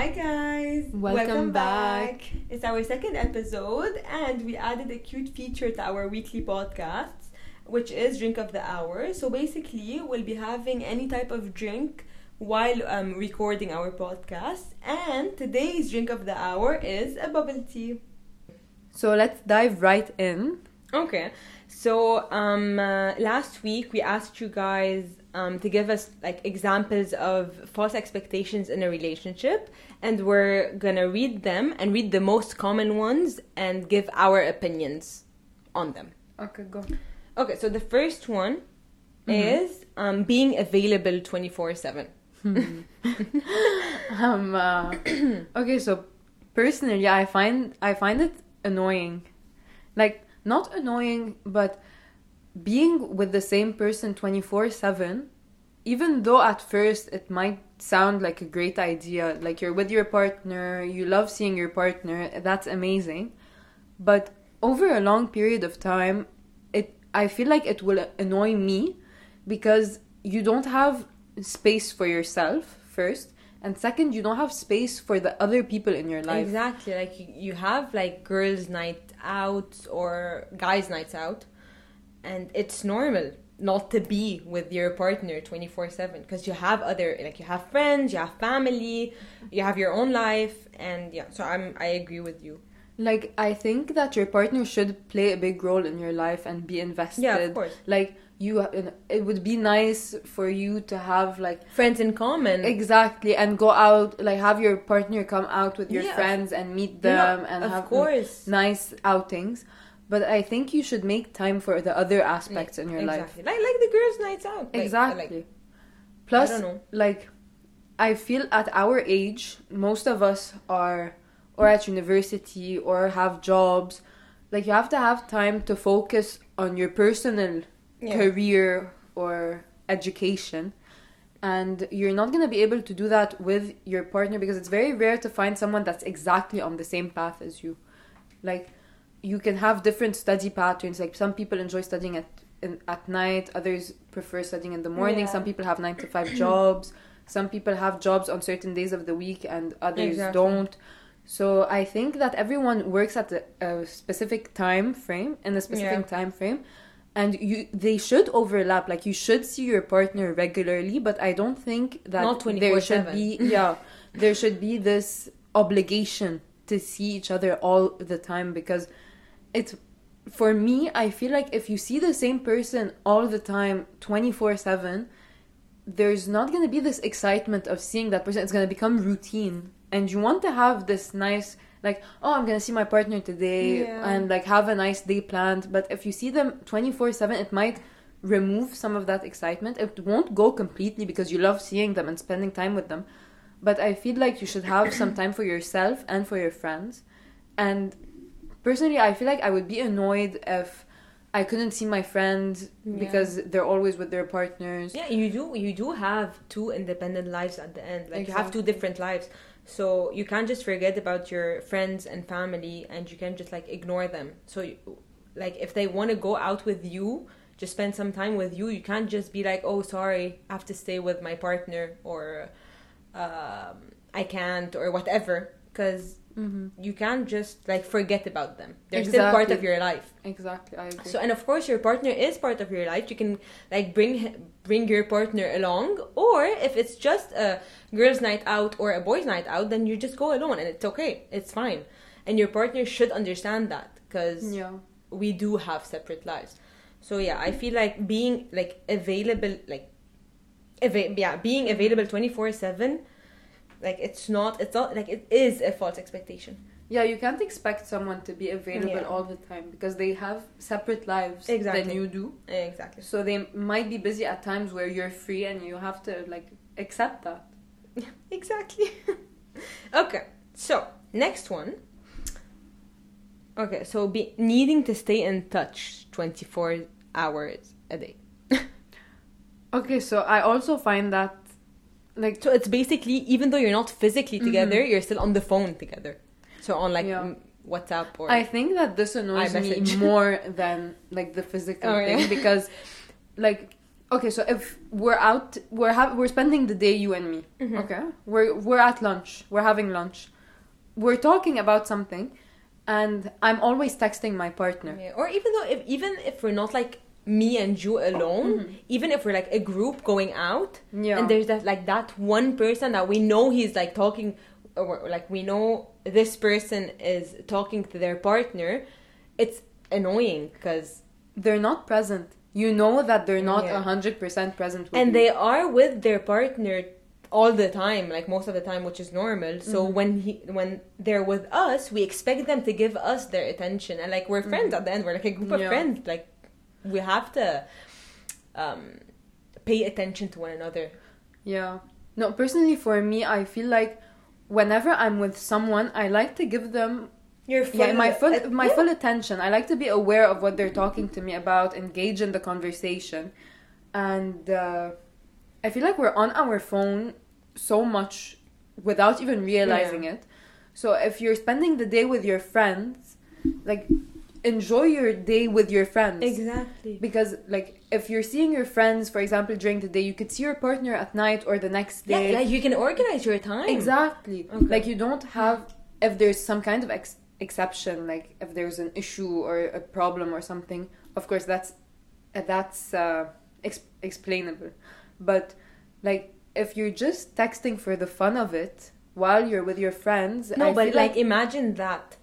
Hi guys! Welcome back. It's our second episode, and we added a cute feature to our weekly podcast, which is Drink of the Hour. So basically, we'll be having any type of drink while um, recording our podcast, and today's Drink of the Hour is a bubble tea. So let's dive right in. Okay, so um, uh, last week we asked you guys um, to give us like examples of false expectations in a relationship, and we're gonna read them and read the most common ones and give our opinions on them. Okay, go. Okay, so the first one Mhm. is um, being available twenty four seven. Um. Uh, okay, so personally, I find I find it annoying, like not annoying, but being with the same person twenty four seven. Even though at first it might sound like a great idea, like you're with your partner, you love seeing your partner, that's amazing. But over a long period of time, it I feel like it will annoy me because you don't have space for yourself first and second you don't have space for the other people in your life Exactly, like you, you have like girls' night out or guys' nights out, and it's normal not to be with your partner 24 7 because you have other like you have friends you have family you have your own life and yeah so i'm i agree with you. Like i think that your partner should play a big role in your life and be invested yeah of course. Like you it would be nice for you to have like friends in common. Exactly and go out like have your partner come out with your Yeah, friends and meet Yeah, them and of have course. nice outings but i think you should make time for the other aspects in your life. like like the girls nights out Like, exactly. like, plus i like i feel at our age most of us are or at university or have jobs like you have to have time to focus on your personal yeah. career or education. And you're not going to be able to do that with your partner because it's very rare to find someone that's exactly on the same path as you. Like you can have different study patterns like some people enjoy studying at in, at night others prefer studying in the morning Yeah. some people have 9 to 5 jobs some people have jobs on certain days of the week and others Exactly. don't so i think that everyone works at a, a specific time frame in a specific Yeah. time frame and you they should overlap like you should see your partner regularly but i don't think that there should be yeah there should be this obligation to see each other all the time because it's for me i feel like if you see the same person all the time 24/7 there's not going to be this excitement of seeing that person. It's going to become routine. And you want to have this nice like oh i'm going to see my partner today Yeah. and like have a nice day planned. But if you see them 24/7 it might remove some of that excitement. It won't go completely because you love seeing them and spending time with them. But i feel like you should have some time for yourself and for your friends. And personally i feel like i would be annoyed if i couldn't see my friends Yeah. because they're always with their partners Yeah, you do. You do have two independent lives at the end. Like you have two different lives, so you can't just forget about your friends and family, and you can't just like ignore them. So, you, like if they want to go out with you, just spend some time with you. You can't just be like, oh, sorry, I have to stay with my partner, or um, I can't, or whatever, because mm-hmm. you can't just like forget about them. They're still part of your life. exactly i agree So and of course your partner is part of your life. You can like bring bring your partner along, or if it's just a girls' night out or a boys' night out, then you just go alone and it's okay. It's fine, and your partner should understand that because yeah we do have separate lives. So yeah, I feel like being like available, like ava- yeah, being available twenty four seven. Like it's not, it's not like it is a false expectation. yeah you can't expect someone to be available Yeah. all the time because they have separate lives Exactly. than you do Exactly. so they might be busy at times where you're free and you have to like accept that Exactly. okay, so next one. Okay, so be needing to stay in touch 24 hours a day. okay so i also find that like So it's basically, even though you're not physically together, you're still on the phone together. So on like Yeah. WhatsApp or. I think that this annoys me more than like the physical Oh, thing yeah. because like okay, so if we're out, we're ha- we're spending the day, you and me. Mhm. Okay, we're we're at lunch. We're having lunch. We're talking about something, and I'm always texting my partner. Yeah. Or even though if even if we're not like me and you alone, Mhm. even if we're like a group going out, Yeah. and there's that like that one person that we know he's like talking, or like we know this person is talking to their partner, it's annoying because they're not present. You know that they're not Yeah. a hundred percent present with and you. they are with their partner all the time like most of the time which is normal so Mhm. when he when they're with us we expect them to give us their attention and like we're friends at the end we're like a group of friends like we have to um pay attention to one another Yeah. No, personally for me, I feel like whenever I'm with someone, I like to give them your full yeah, my full uh, my yeah. full attention. I like to be aware of what they're talking to me about, engage in the conversation. And uh, I feel like we're on our phone so much without even realizing it. So if you're spending the day with your friends, like enjoy your day with your friends. Exactly. Because like if you're seeing your friends for example during the day you could see your partner at night or the next yeah, day. like you can organize your time. Exactly. Okay. like you don't have if there's some kind of ex- exception like if there's an issue or a problem or something of course that's uh, that's uh, ex- explainable. But like if you're just texting for the fun of it while you're with your friends no I but feel like imagine that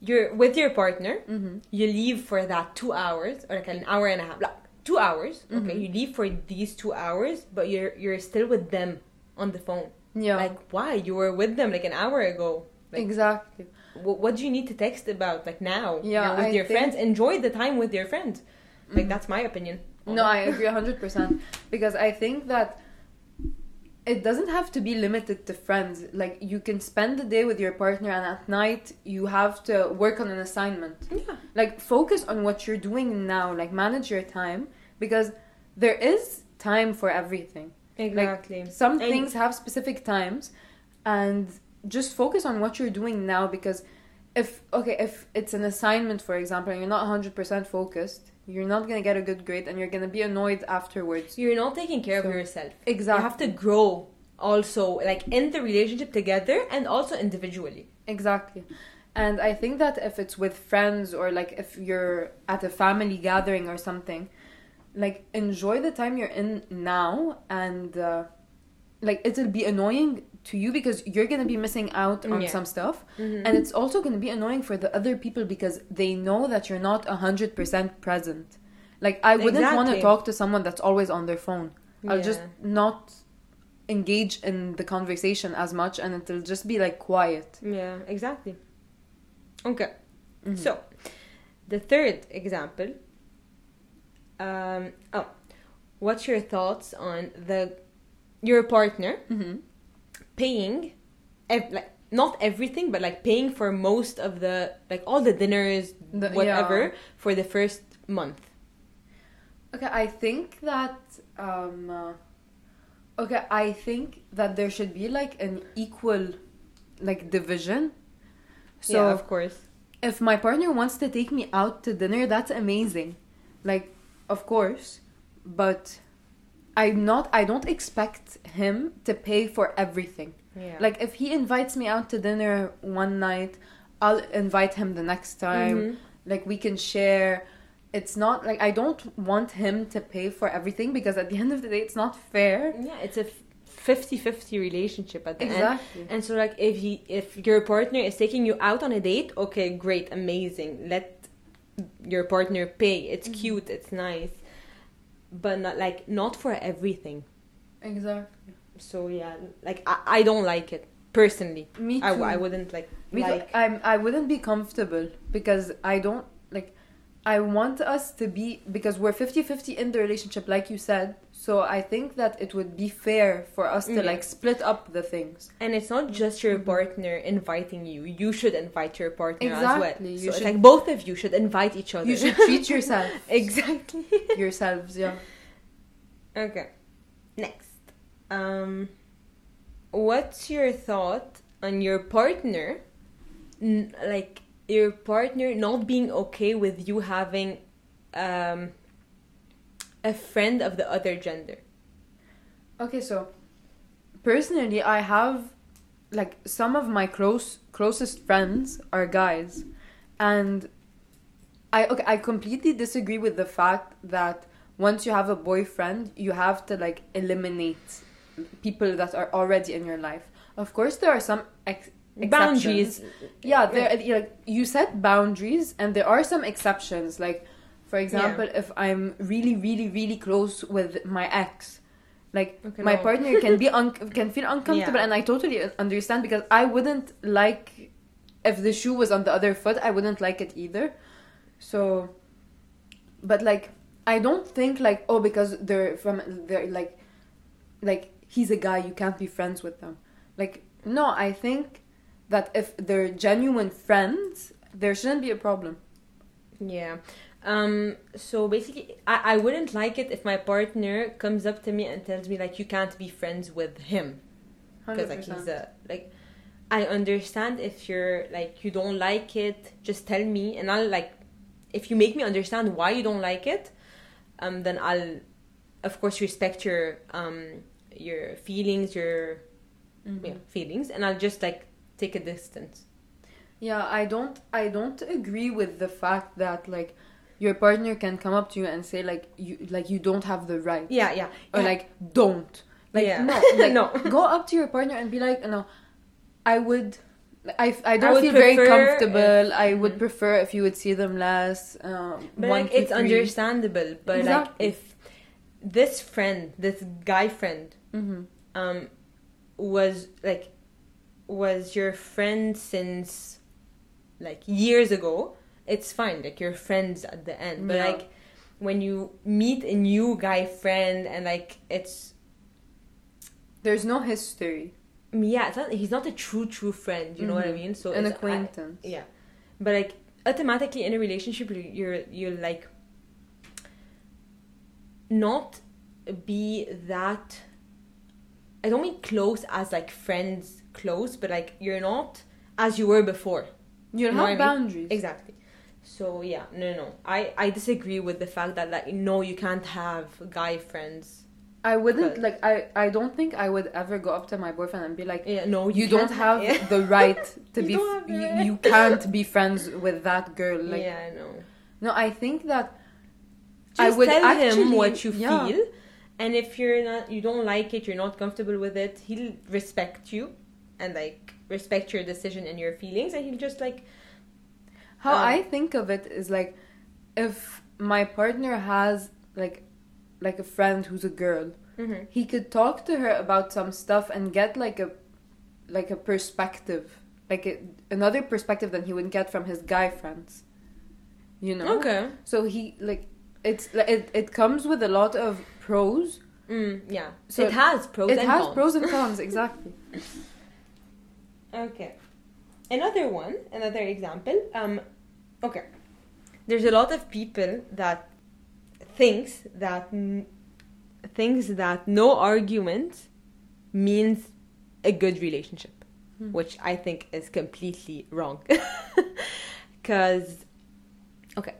you're with your partner Mhm. you leave for that two hours or like an hour and a half like two hours okay? Mhm. you leave for these two hours but you're you're still with them on the phone. Yeah. Like why? You were with them like an hour ago. Like exactly. wh- what do you need to text about like now? Yeah, you're with I your think- friends? Enjoy the time with your friends. Like Mhm. that's my opinion. No. I agree 100% because I think that it doesn't have to be limited to friends. Like you can spend the day with your partner and at night you have to work on an assignment. yeah Like focus on what you're doing now, like manage your time because there is time for everything. exactly Some And- things have specific times and just focus on what you're doing now because if okay, if it's an assignment for example and you're not 100% focused, you're not going to get a good grade and you're going to be annoyed afterwards. you're not taking care So- of yourself Exactly. you have to grow also like in the relationship together and also individually Exactly. And I think that if it's with friends or like if you're at a family gathering or something, like enjoy the time you're in now and uh, like it'll be annoying to you because you're going to be missing out on Yeah. some stuff Mm-hmm. and it's also going to be annoying for the other people because they know that you're not 100% present. Like I wouldn't want to talk to someone that's always on their phone. I'll just not engage in the conversation as much and it'll just be like quiet. yeah exactly okay Mhm. So, the third example. Um, oh, what's your thoughts on the your partner Mm-hmm. Paying, ev- like not everything, but like paying for most of the like all the dinners, The- whatever, yeah. for the first month. Okay, I think that um uh, okay, I think that there should be like an equal like division. So yeah, of course. if my partner wants to take me out to dinner, that's amazing. Like, of course, but I'm not I don't expect him to pay for everything. Yeah. Like if he invites me out to dinner one night, I'll invite him the next time. Mhm. Like we can share. It's not like I don't want him to pay for everything because at the end of the day it's not fair. yeah, it's a 50-50 relationship at the end. Exactly. And so like if he if your partner is taking you out on a date, okay, great, amazing. Let your partner pay. It's Mhm. cute, it's nice. But not like not for everything. Exactly. So yeah, like I, I don't like it personally. Me too. I, I wouldn't like Me too. like I'm I wouldn't be comfortable because I don't like I want us to be because we're 50-50 in the relationship like you said. So I think that it would be fair for us to like split up the things. and it's not just your Mhm. partner inviting you. You should invite your partner as well. Exactly, So should- like both of you should invite each other. You should treat yourself exactly. yourselves, yeah. Okay. Next. Um what's your thought on your partner n- like your partner not being okay with you having um a friend of the other gender. Okay, so personally, I have like some of my close closest friends are guys, and I okay, I completely disagree with the fact that once you have a boyfriend, you have to like eliminate people that are already in your life. Of course, there are some ex- Boundaries. exceptions. Yeah, there like you set boundaries, and there are some exceptions. Like, for example, if I'm really, really, really close with my ex, like Okay, my no. partner can be un- can feel uncomfortable, Yeah. and I totally understand because I wouldn't like if the shoe was on the other foot. I wouldn't like it either. So, but like I don't think like oh because they're from they're like like he's a guy you can't be friends with them. Like no, I think that if they're genuine friends, there shouldn't be a problem. Yeah. Um, so basically, I, I wouldn't like it if my partner comes up to me and tells me like you can't be friends with him because like he's a like. I understand if you're like you don't like it, just tell me and I'll like. If you make me understand why you don't like it, um, then I'll, of course, respect your um your feelings, your Mhm. yeah, feelings, and I'll just like take a distance. Yeah, I don't I don't agree with the fact that like your partner can come up to you and say like you like you don't have the right Yeah, yeah. or yeah. like don't like Yeah. no like No. go up to your partner and be like no I would I, I don't would feel very comfortable if- I would Mhm. prefer if you would see them less um, But one, like two, it's three. understandable. But like if this friend, this guy friend, Mhm. um, was like was your friend since like years ago, it's fine. Like you're friends at the end. But Yeah. like when you meet a new guy friend and like it's there's no history yeah, it's not, he's not a true true friend. You know what I Mhm. mean? So an it's- I- acquaintance Yeah, but like automatically in a relationship, you- you're you're like not be that. I don't mean close as like friends close, but like you're not as you were before. you know what I have mean? boundaries Exactly. So yeah, no, no, I I disagree with the fact that like no, you can't have guy friends. I wouldn't But- like I I don't think I would ever go up to my boyfriend and be like Yeah, no, you, don't have Yeah. the right to You be don't f- have the you, you can't be friends with that girl like yeah, I know. no i think that Just I would tell actually- him what you yeah. feel, and if you're not, you don't like it, you're not comfortable with it, he'll respect you, and like respect your decision and your feelings, and he'll just like how Um, i think of it is like if my partner has like like a friend who's a girl mhm. he could talk to her about some stuff and get like a like a perspective like a, another perspective than he would get from his guy friends you know okay, so he like it's it, it comes with a lot of pros mm, yeah. So it has pros it has cons. pros and cons exactly Okay. Another one, another example. Um, okay. There's a lot of people that thinks that n- thinks that no argument means a good relationship, Hmm. which I think is completely wrong. Because, okay,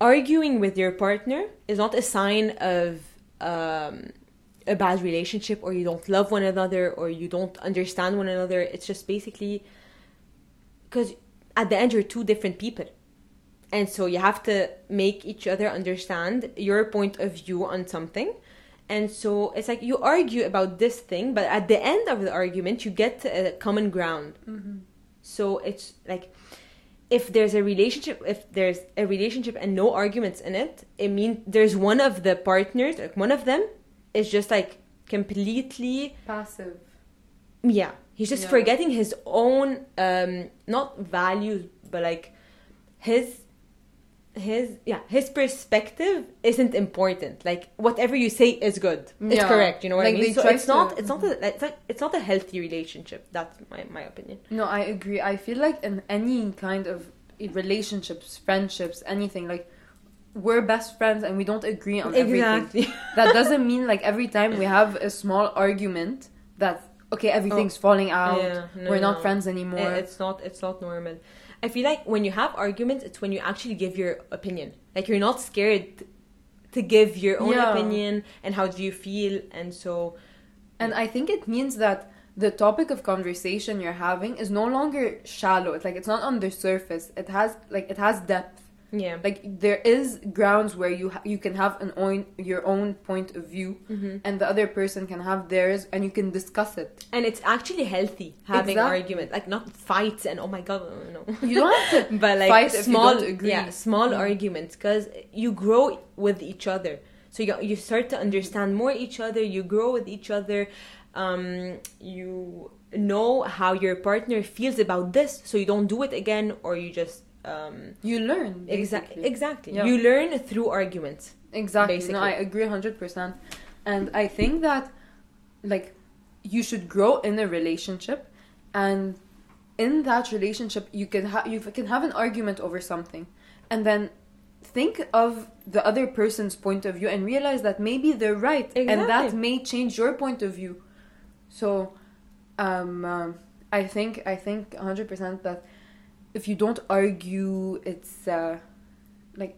arguing with your partner is not a sign of um, a bad relationship or you don't love one another or you don't understand one another. It's just basically because at the end you're two different people. And so you have to make each other understand your point of view on something. And so it's like you argue about this thing, but at the end of the argument, you get to a common ground. Mm-hmm. So it's like if there's a relationship, if there's a relationship and no arguments in it, it means there's one of the partners, like one of them, is just like completely passive yeah. He's just Yeah. forgetting his own um not values, but like his his yeah his perspective isn't important. Like whatever you say is good. It's correct you know what Like, i mean so it's to- not it's not a, it's like it's not a healthy relationship. That's my my opinion. No, I agree. I feel like in any kind of relationships, friendships, anything, like we're best friends and we don't agree on everything. That doesn't mean like every time we have a small argument that okay, everything's oh, falling out. Oh. Yeah, no, we're not no. friends anymore. It's not it's not normal i feel like when you have arguments it's when you actually give your opinion like you're not scared to give your own Yeah. opinion and how do you feel and so And I think it means that the topic of conversation you're having is no longer shallow. It's like it's not on the surface. It has like it has depth. Yeah Like there is grounds where you ha- you can have an own your own point of view, Mhm. and the other person can have theirs, and you can discuss it. and it's actually healthy having Exactly. argument like not fights and oh my god no You don't have to but like fight if you small yeah small Yeah. arguments because you grow with each other so you, you start to understand more each other you grow with each other um, you know how your partner feels about this so you don't do it again or you just um, You learn exactly exactly Yeah. you learn through arguments Exactly. No. I agree 100%. And I think that, like, you should grow in a relationship, and in that relationship, you can, ha- you can have an argument over something, and then think of the other person's point of view and realize that maybe they're right, and that may change your point of view. So, um, um, I think I think 100% that if you don't argue, it's uh, like.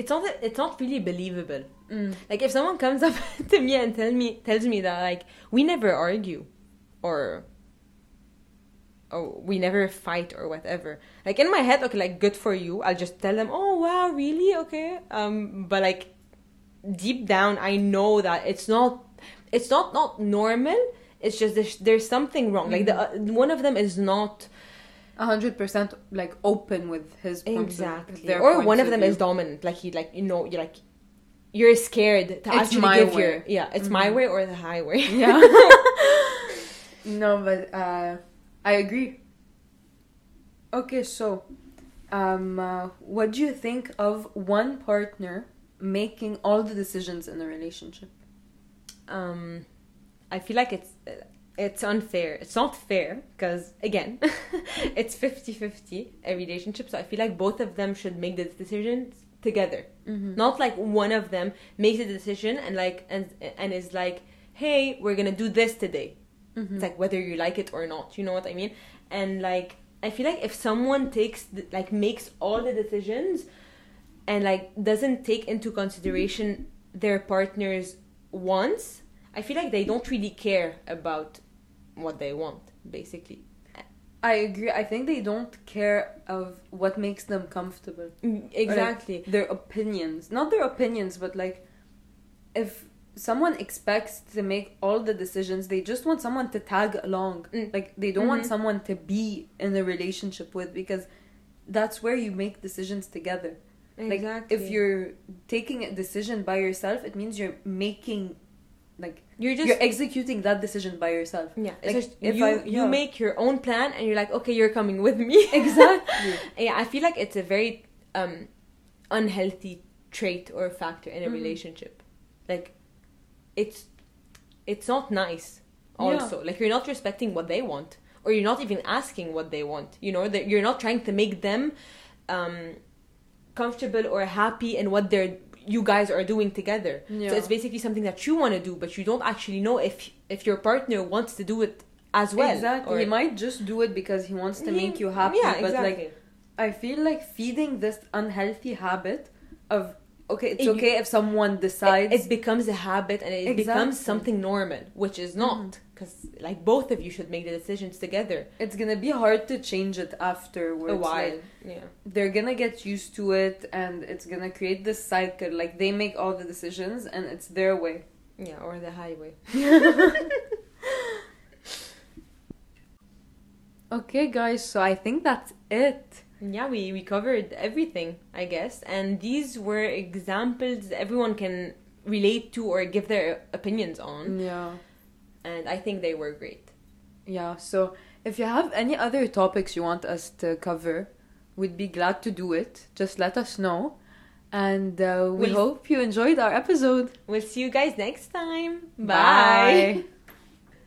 it's not it's not really believable. Mm. like if someone comes up to me and tell me tells me that like we never argue or oh we never fight or whatever. Like in my head okay like good for you i'll just tell them oh wow really? Okay. Um but like deep down i know that it's not it's not not normal. It's just there's, there's something wrong. Like the uh, one of them is not hundred percent like open with his of- exactly or one of them view. is dominant like he like you know you're like you're scared to It's actually my give way. your yeah it's my Mhm. way or the highway yeah. no, but uh, I agree. Okay, so um, uh, what do you think of one partner making all the decisions in a relationship? um i feel like it's it's unfair it's not fair because again it's 50-50 a relationship so i feel like both of them should make the decisions together Mm-hmm. not like one of them makes a decision and like and and is like hey we're gonna do this today Mm-hmm. it's like whether you like it or not you know what i mean and like i feel like if someone takes the, like makes all the decisions and like doesn't take into consideration their partner's wants i feel like they don't really care about what they want basically I agree. I think they don't care of what makes them comfortable. exactly Their opinions, not their opinions, but like if someone expects to make all the decisions, they just want someone to tag along. Mm. Like they don't want Mhm. someone to be in a relationship with because that's where you make decisions together. Like exactly if you're taking a decision by yourself, it means you're making like you're just you're executing that decision by yourself. yeah like, just if you, I- you make your own plan and you're like okay you're coming with me Exactly. yeah i feel like it's a very um unhealthy trait or factor in a Mhm. relationship like it's it's not nice Yeah. also like you're not respecting what they want or you're not even asking what they want you know that you're not trying to make them um comfortable or happy in what they're you guys are doing together Yeah. so it's basically something that you want to do but you don't actually know if if your partner wants to do it as well exactly. or- he might just do it because he wants to make you happy. yeah but exactly like I feel like feeding this unhealthy habit of okay, it's It- okay if someone decides it becomes a habit and it becomes Exactly. Mm-hmm. something normal which is not because like both of you should make the decisions together it's gonna be hard to change it afterwards. a while Like, yeah they're gonna get used to it, and it's gonna create this cycle. Like they make all the decisions, and it's their way. yeah or the highway Okay, guys. So I think that's it. Yeah we, we covered everything i guess and these were examples everyone can relate to or give their opinions on Yeah. and i think they were great Yeah, so if you have any other topics you want us to cover, we'd be glad to do it. Just let us know. And uh, we We'll- hope you enjoyed our episode. we'll see you guys next time bye. Bye.